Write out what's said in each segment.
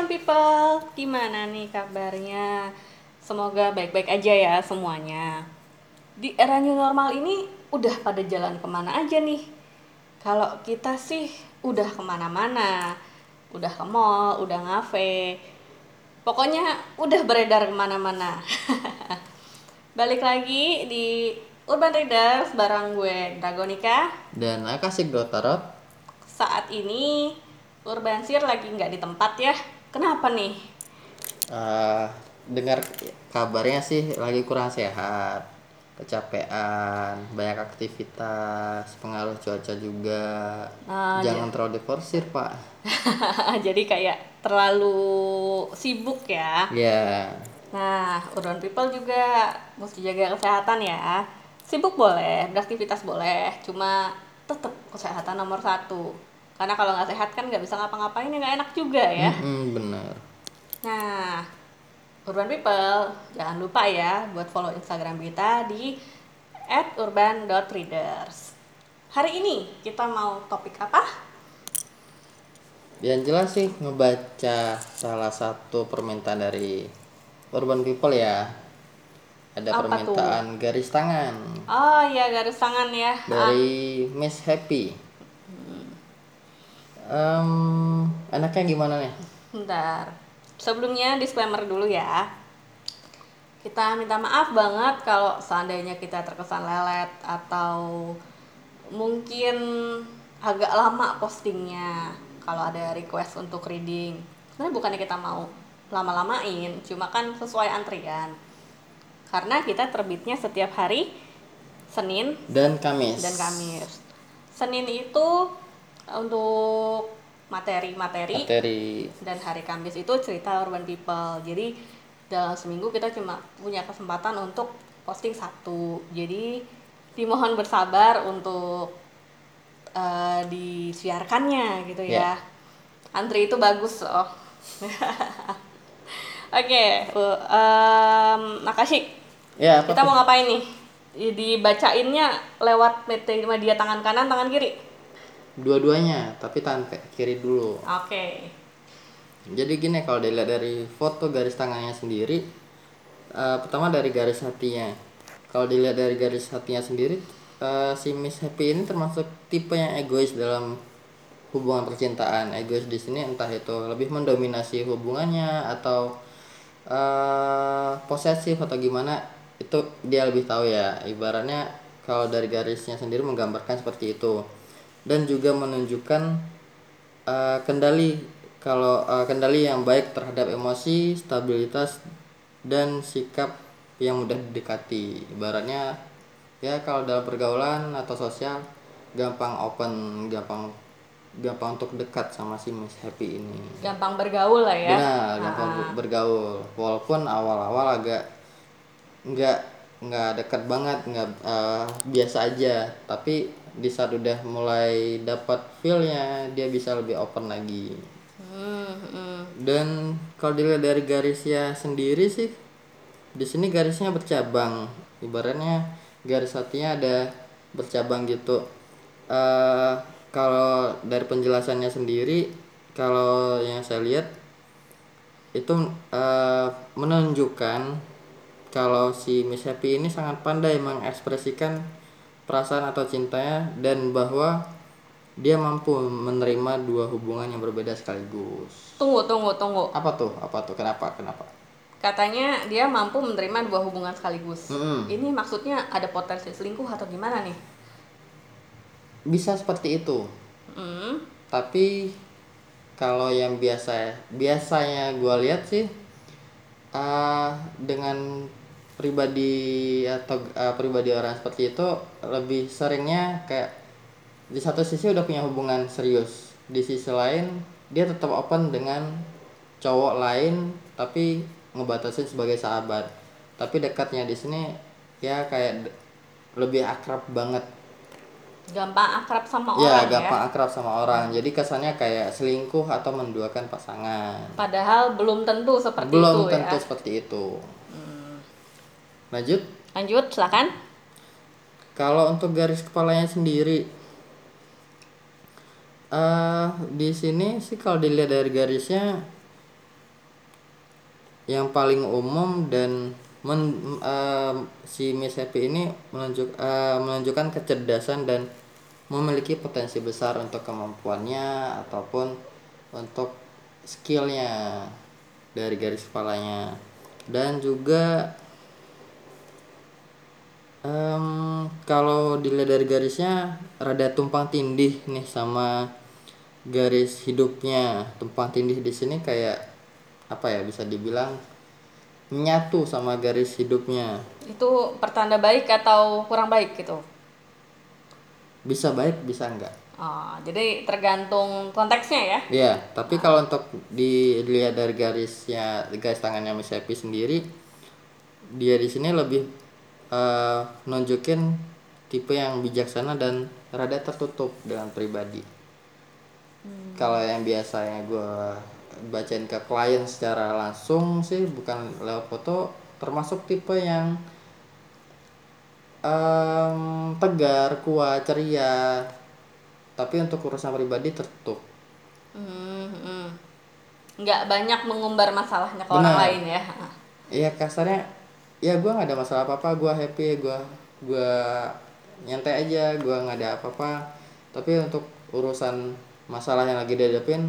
Urban People, gimana nih kabarnya? Semoga baik-baik aja ya semuanya. Di era new normal ini udah pada jalan ke mana aja nih? Kalau kita sih udah ke mana-mana, udah ke mall, udah ngafe, pokoknya udah beredar ke mana-mana. Balik lagi di Urban Readers bareng gue Dragonika. Dan Akasih Dotarot Saat ini Urban Sir lagi nggak di tempat ya. Kenapa nih? eh, dengar kabarnya sih lagi kurang sehat, kecapean, banyak aktivitas, pengaruh cuaca juga. Ah, Jangan terlalu diforsir pak. Jadi kayak terlalu sibuk ya. Ya, Nah, Urban People juga mesti jaga kesehatan ya. Sibuk boleh, beraktivitas boleh, cuma tetap kesehatan nomor satu. Karena kalau nggak sehat kan nggak bisa ngapa-ngapain ya nggak enak juga ya. Mm, bener. Nah, Urban People, jangan lupa ya buat follow Instagram kita di @urban.readers. Hari ini kita mau topik apa? Yang jelas sih ngebaca salah satu permintaan dari Urban People ya. Ada Apa permintaan garis tangan Oh iya, garis tangan ya. dari Miss Happy. Em, enaknya gimana nih? Bentar. Sebelumnya disclaimer dulu ya. Kita minta maaf banget kalau seandainya kita terkesan lelet atau mungkin agak lama postingnya kalau ada request untuk reading. Sebenarnya bukannya kita mau lama-lamain, cuma kan sesuai antrian. Karena kita terbitnya setiap hari Senin Dan Kamis. dan Kamis. Senin itu untuk materi-materi Materi. dan hari Kamis itu cerita urban people. Jadi dalam seminggu kita cuma punya kesempatan untuk posting satu. Jadi dimohon bersabar untuk eh, disiarkannya gitu ya. Antri itu bagus loh. Oke uh, em, Nakashik Ya, apa kita mau ngapain nih? Dibacainnya lewat media tangan kanan tangan kiri Dua-duanya, tapi tangan kiri dulu. oke Jadi gini kalau dilihat dari foto garis tangannya sendiri, eh, pertama dari garis hatinya. Kalau dilihat dari garis hatinya sendiri, eh, si Miss Happy ini termasuk tipe yang egois dalam hubungan percintaan. Egois di sini entah itu lebih mendominasi hubungannya atau eh, posesif atau gimana itu dia lebih tahu ya. Ibaratnya kalau dari garisnya sendiri menggambarkan seperti itu dan juga menunjukkan eh, kendali kalau eh, kendali yang baik terhadap emosi, stabilitas dan sikap yang mudah didekati. Ibaratnya ya kalau dalam pergaulan atau sosial gampang open, gampang gampang untuk dekat sama si Miss Happy ini. gampang bergaul lah ya Benar, gampang Ah, bergaul. Walaupun awal-awal agak nggak nggak dekat banget, nggak eh, biasa aja. Tapi di saat udah mulai dapat feel-nya, dia bisa lebih open lagi. hmm, hmm. Dan kalau dilihat dari garisnya sendiri sih, di sini garisnya bercabang. Ibaratnya garis hatinya ada bercabang gitu. eh kalau dari penjelasannya sendiri, kalau yang saya lihat itu eh, menunjukkan kalau si Miss Happy ini sangat pandai mengekspresikan perasaan atau cintanya dan bahwa dia mampu menerima dua hubungan yang berbeda sekaligus. Tunggu, tunggu, tunggu. Apa tuh? Apa tuh? Kenapa? Kenapa? Katanya dia mampu menerima dua hubungan sekaligus. Mm-mm. Ini maksudnya ada potensi selingkuh atau gimana nih? Bisa seperti itu. Hmm, Tapi kalau yang biasa biasanya gua lihat sih eh, dengan pribadi atau eh, pribadi orang seperti itu lebih seringnya kayak di satu sisi udah punya hubungan serius di sisi lain dia tetap open dengan cowok lain tapi ngebatasin sebagai sahabat. Tapi dekatnya di sini ya kayak lebih akrab banget. Gampang akrab sama ya orang gampang ya. akrab sama orang. Jadi kesannya kayak selingkuh atau menduakan pasangan. Padahal belum tentu seperti belum itu tentu ya. seperti itu lanjut Lanjut, silakan. kalau untuk garis kepalanya sendiri eh di sini sih kalau dilihat dari garisnya yang paling umum dan men, eh, si Miss Happy ini menunjuk eh, menunjukkan kecerdasan dan memiliki potensi besar untuk kemampuannya ataupun untuk skillnya dari garis kepalanya dan juga em, kalau dilihat dari garisnya rada tumpang tindih nih sama garis hidupnya tumpang tindih di sini kayak apa ya bisa dibilang menyatu sama garis hidupnya Itu pertanda baik atau kurang baik gitu? bisa baik bisa enggak Oh, jadi tergantung konteksnya ya. ya tapi kalau untuk dilihat dari garisnya garis tangannya Miss Happy sendiri dia di sini lebih eh, nunjukin tipe yang bijaksana dan rada tertutup dengan pribadi. Kalau yang biasanya gue bacain ke klien secara langsung sih bukan lewat foto termasuk tipe yang em, tegar kuat ceria. Tapi untuk urusan pribadi tertutup. Hmm, hmm. Nggak banyak mengumbar masalahnya ke orang lain ya. Iya kasarnya ya gue nggak ada masalah apa apa gue happy gue gue nyantai aja gue nggak ada apa-apa. Tapi untuk urusan masalah yang lagi dihadapin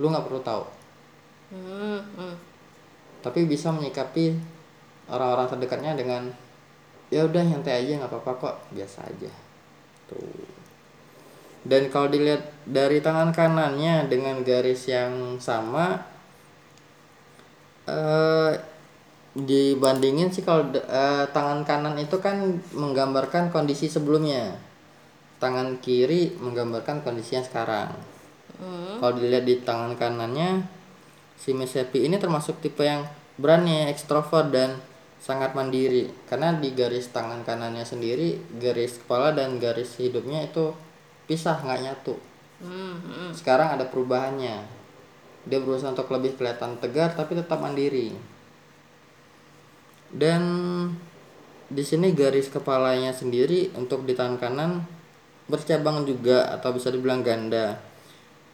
lu nggak perlu tahu. Hmm, hmm. tapi bisa menyikapi orang-orang terdekatnya dengan ya udah nyantai aja nggak apa-apa kok biasa aja. Tuh. Dan kalau dilihat dari tangan kanannya dengan garis yang sama eh dibandingin sih kalau eh, tangan kanan itu kan menggambarkan kondisi sebelumnya. Tangan kiri menggambarkan kondisi yang sekarang. Hmm. kalau dilihat di tangan kanannya si Miss Happy ini termasuk tipe yang berani ekstrovert dan sangat mandiri. Karena di garis tangan kanannya sendiri garis kepala dan garis hidupnya itu pisah nggak nyatu. Hmm, hmm. sekarang ada perubahannya. Dia berusaha untuk lebih kelihatan tegar tapi tetap mandiri dan di sini garis kepalanya sendiri untuk di tangan kanan bercabang juga atau bisa dibilang ganda.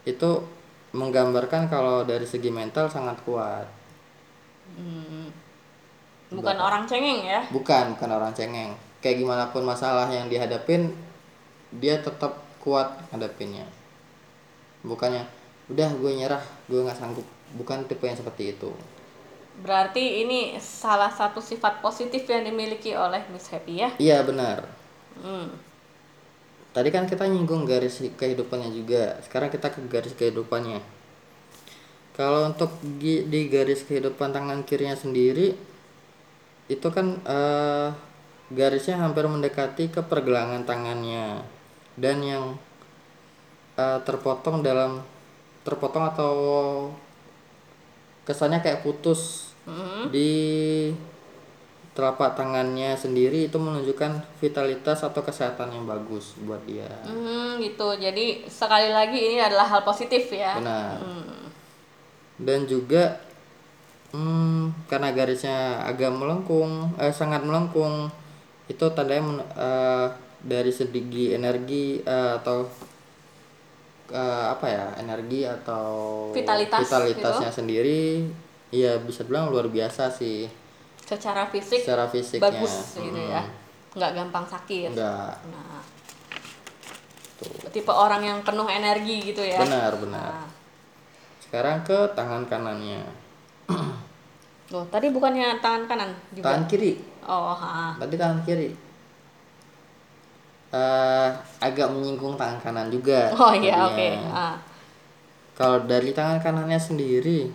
Itu menggambarkan kalau dari segi mental sangat kuat. Hmm. Bukan orang cengeng ya. bukan bukan orang cengeng. Kayak gimana pun masalah yang dihadapin dia tetap kuat hadapinnya. Bukannya udah gue nyerah gue nggak sanggup. Bukan tipe yang seperti itu Berarti ini salah satu sifat positif yang dimiliki oleh Miss Happy ya. iya benar Hmm. tadi kan kita nyinggung garis kehidupannya juga sekarang kita ke garis kehidupannya kalau untuk di garis kehidupan tangan kirinya sendiri itu kan eh, garisnya hampir mendekati ke pergelangan tangannya dan yang eh, terpotong dalam terpotong atau kesannya kayak putus Hmm. di telapak tangannya sendiri itu menunjukkan vitalitas atau kesehatan yang bagus buat dia Hmm, gitu. Jadi sekali lagi ini adalah hal positif ya. benar Hmm. dan juga hmm, karena garisnya agak melengkung eh, sangat melengkung itu tandanya men- eh, dari segi energi eh, atau eh, apa ya energi atau Vitalitas vitalitasnya sendiri iya bisa bilang luar biasa sih Secara fisik secara fisiknya bagus gitu Mm-mm. ya. Nggak gampang sakit. enggak Nah. Tipe orang yang penuh energi gitu ya. benar benar Nah. sekarang ke tangan kanannya Loh, tadi bukannya tangan kanan juga? tangan kiri Oh, ha. tadi tangan kiri eh agak menyinggung tangan kanan juga Oh iya, oke. tadinya. Ah. kalau dari tangan kanannya sendiri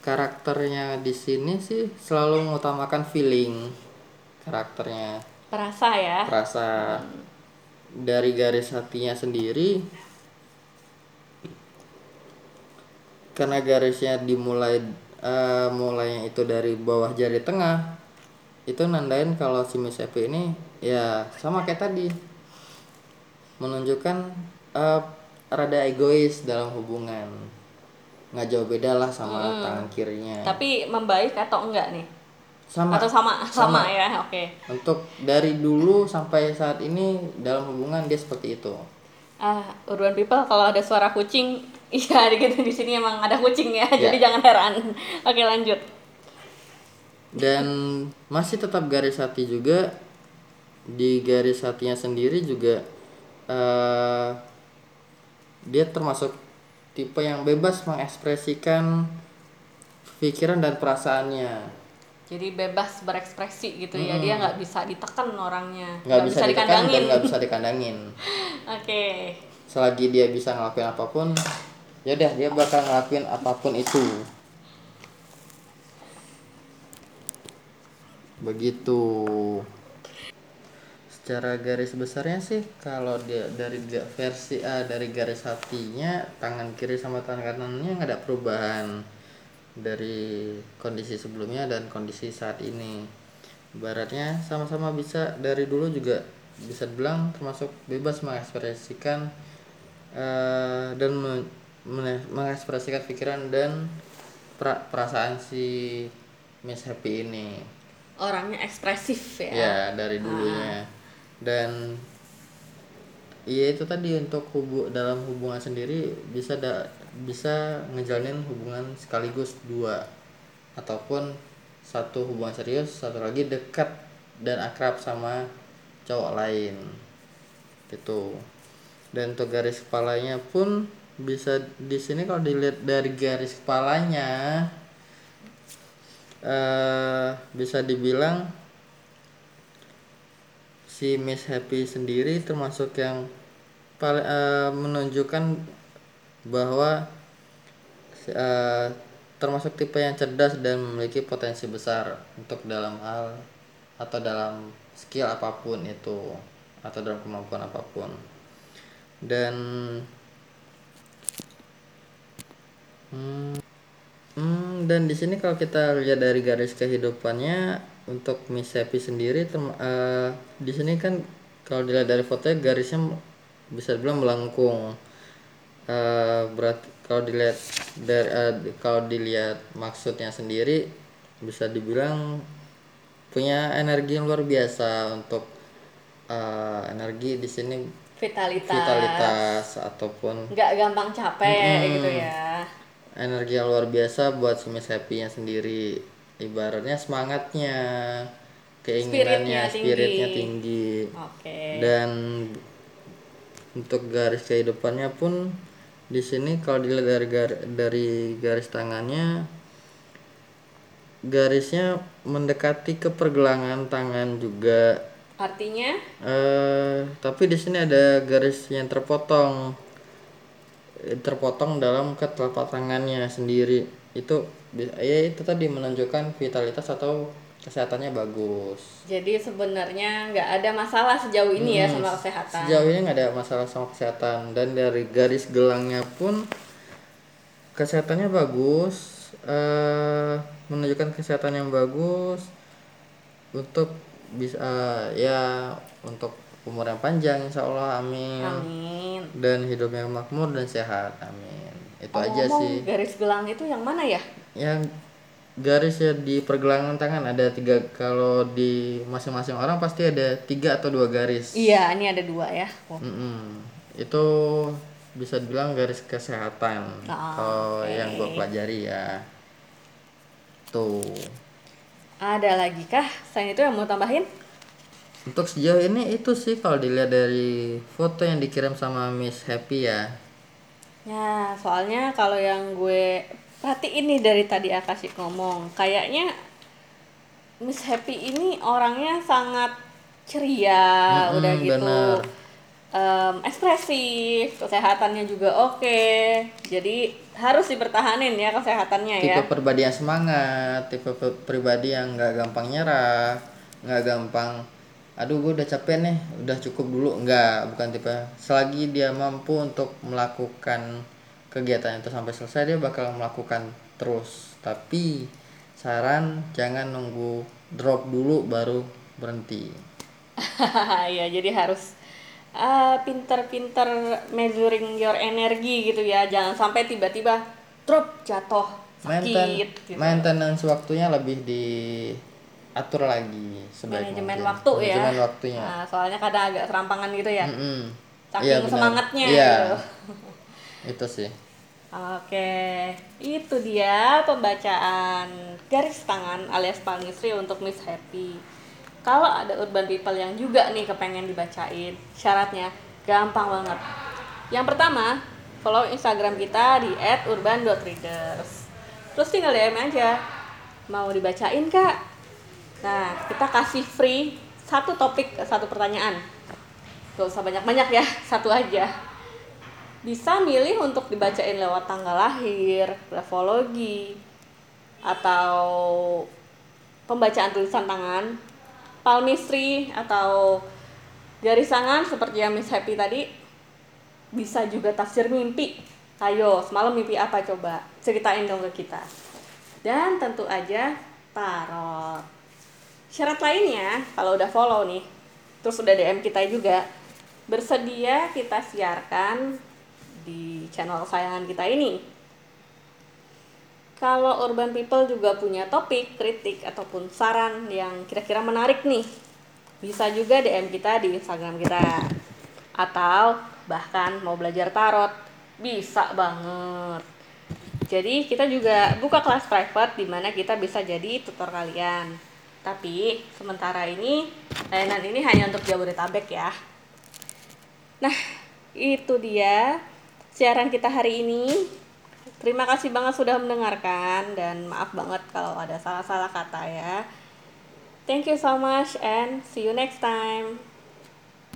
karakternya di sini sih selalu mengutamakan feeling karakternya Perasa ya. rasa dari garis hatinya sendiri karena garisnya dimulai eh, mulainya itu dari bawah jari tengah itu nandain kalau si Miss Happy ini ya sama kayak tadi menunjukkan eh, rada egois dalam hubungan nggak jauh beda lah sama tangan kirinya Tapi membaik atau enggak nih? sama Atau sama sama, ya? Oke. untuk dari dulu sampai saat ini dalam hubungan dia seperti itu Ah, urban people kalau ada suara kucing, iya gitu di sini emang ada kucing ya. Jadi Ya. jangan heran. Oke, lanjut. Dan masih tetap garis hati juga di garis hatinya sendiri juga eh dia termasuk tipe yang bebas mengekspresikan pikiran dan perasaannya Jadi bebas berekspresi gitu ya. Dia nggak bisa ditekan orangnya. nggak bisa ditekan dan nggak bisa dikandangin Oke. selagi dia bisa ngelakuin apa pun ya udah dia bakal ngelakuin apa pun itu begitu. Secara garis besarnya sih kalau dia dari versi A dari garis hatinya tangan kiri sama tangan kanannya nggak ada perubahan dari kondisi sebelumnya dan kondisi saat ini. Baratnya sama-sama bisa dari dulu juga bisa dibilang termasuk bebas mengekspresikan eh, dan men- men- mengekspresikan pikiran dan pra- perasaan si Miss Happy ini Orangnya ekspresif ya. ya dari dulunya. Dan iya itu tadi untuk hubu dalam hubungan sendiri bisa da, bisa ngejalanin hubungan sekaligus dua. Ataupun satu hubungan serius satu lagi dekat dan akrab sama cowok lain. Gitu. Dan untuk garis kepalanya pun bisa di sini kalau dilihat dari garis kepalanya eh bisa dibilang si Miss Happy sendiri termasuk yang paling eh, menunjukkan bahwa eh, termasuk tipe yang cerdas dan memiliki potensi besar untuk dalam hal atau dalam skill apa pun itu atau dalam kemampuan apa pun. Dan Hmm, dan di sini kalau kita lihat dari garis kehidupannya untuk Miss Happy sendiri eh, di sini kan kalau dilihat dari fotonya garisnya bisa dibilang melengkung. Eh, berat kalau dilihat dari eh, kalau dilihat maksudnya sendiri bisa dibilang punya energi yang luar biasa untuk eh, energi di sini Vitalitas. vitalitas ataupun Nggak gampang capek gitu ya. Energi yang luar biasa buat si Miss Happy-nya sendiri. Ibaratnya semangatnya keinginannya Spiritnya tinggi. spiritnya tinggi. Oke. dan untuk garis kehidupannya pun di sini kalau dilihat dari gar- dari garis tangannya garisnya mendekati ke pergelangan tangan juga. Artinya? Eh tapi di sini ada garis yang terpotong terpotong dalam ke telapak tangannya sendiri. Itu ya itu tadi menunjukkan vitalitas atau kesehatannya bagus. Jadi sebenarnya nggak ada masalah sejauh ini ya Hmm, sama kesehatan. sejauh ini nggak ada masalah sama kesehatan. Dan dari garis gelangnya pun kesehatannya bagus eh menunjukkan kesehatan yang bagus untuk bisa ya untuk umur yang panjang insya Allah amin Amin. dan hidup yang makmur dan sehat amin itu aja Ngomong sih garis gelang itu yang mana ya? yang garis ya di pergelangan tangan ada tiga kalau di masing-masing orang pasti ada tiga atau dua garis Iya, ini ada dua ya. Oh, Mm-mm. itu bisa dibilang garis kesehatan Ah, kalau oke. yang gue pelajari ya tuh Ada lagi kah? Selain itu yang mau tambahin? Untuk sejauh ini itu sih kalau dilihat dari foto yang dikirim sama Miss Happy ya Ya, soalnya kalau yang gue perhatiin nih dari tadi Akasih ngomong, kayaknya Miss Happy ini orangnya sangat ceria, Mm-mm, udah gitu. bener. em, ekspresif, kesehatannya juga oke. Jadi harus dipertahanin ya kesehatannya tipe ya. pribadi yang semangat tipe pe- pribadi yang nggak gampang nyerah nggak gampang aduh gue udah capek nih udah cukup dulu nggak bukan tipe selagi dia mampu untuk melakukan kegiatan itu sampai selesai dia bakal melakukan terus tapi saran jangan nunggu drop dulu baru berhenti ya jadi harus ah, pinter-pinter measuring your energi gitu ya. Jangan sampai tiba-tiba drop jatuh Mainten sakit gitu. maintenance waktunya lebih diatur lagi sebaik manajemen mungkin. waktu ya. manajemen waktunya Nah, soalnya kadang agak serampangan gitu ya. Mm-mm. Saking Iya, benar. semangatnya Iya. gitu. Itu sih. Oke, itu dia pembacaan garis tangan alias palmistry untuk Miss Happy. Kalau ada urban people yang juga nih kepengen dibacain, syaratnya gampang banget. Yang pertama, follow Instagram kita di @urban.readers. Terus tinggal DM aja. Mau dibacain kak? Nah, kita kasih free satu topik, satu pertanyaan. Gak usah banyak-banyak ya, satu aja bisa milih untuk dibacain lewat tanggal lahir, grafologi, atau pembacaan tulisan tangan, palmistry atau garis tangan seperti yang Miss Happy tadi. Bisa juga tafsir mimpi. Ayo, semalam mimpi apa coba? Ceritain dong ke kita. Dan tentu aja tarot. Syarat lainnya, kalau udah follow nih, terus udah DM kita juga, bersedia kita siarkan di channel kesayangan kita ini. Kalau urban people juga punya topik, kritik ataupun saran yang kira-kira menarik nih, bisa juga DM kita di Instagram kita. Atau bahkan mau belajar tarot, bisa banget. Jadi kita juga buka kelas private di mana kita bisa jadi tutor kalian. Tapi sementara ini layanan ini hanya untuk Jabodetabek ya. Nah, itu dia siaran kita hari ini. Terima kasih banget sudah mendengarkan dan maaf banget kalau ada salah-salah kata ya. Thank you so much and see you next time.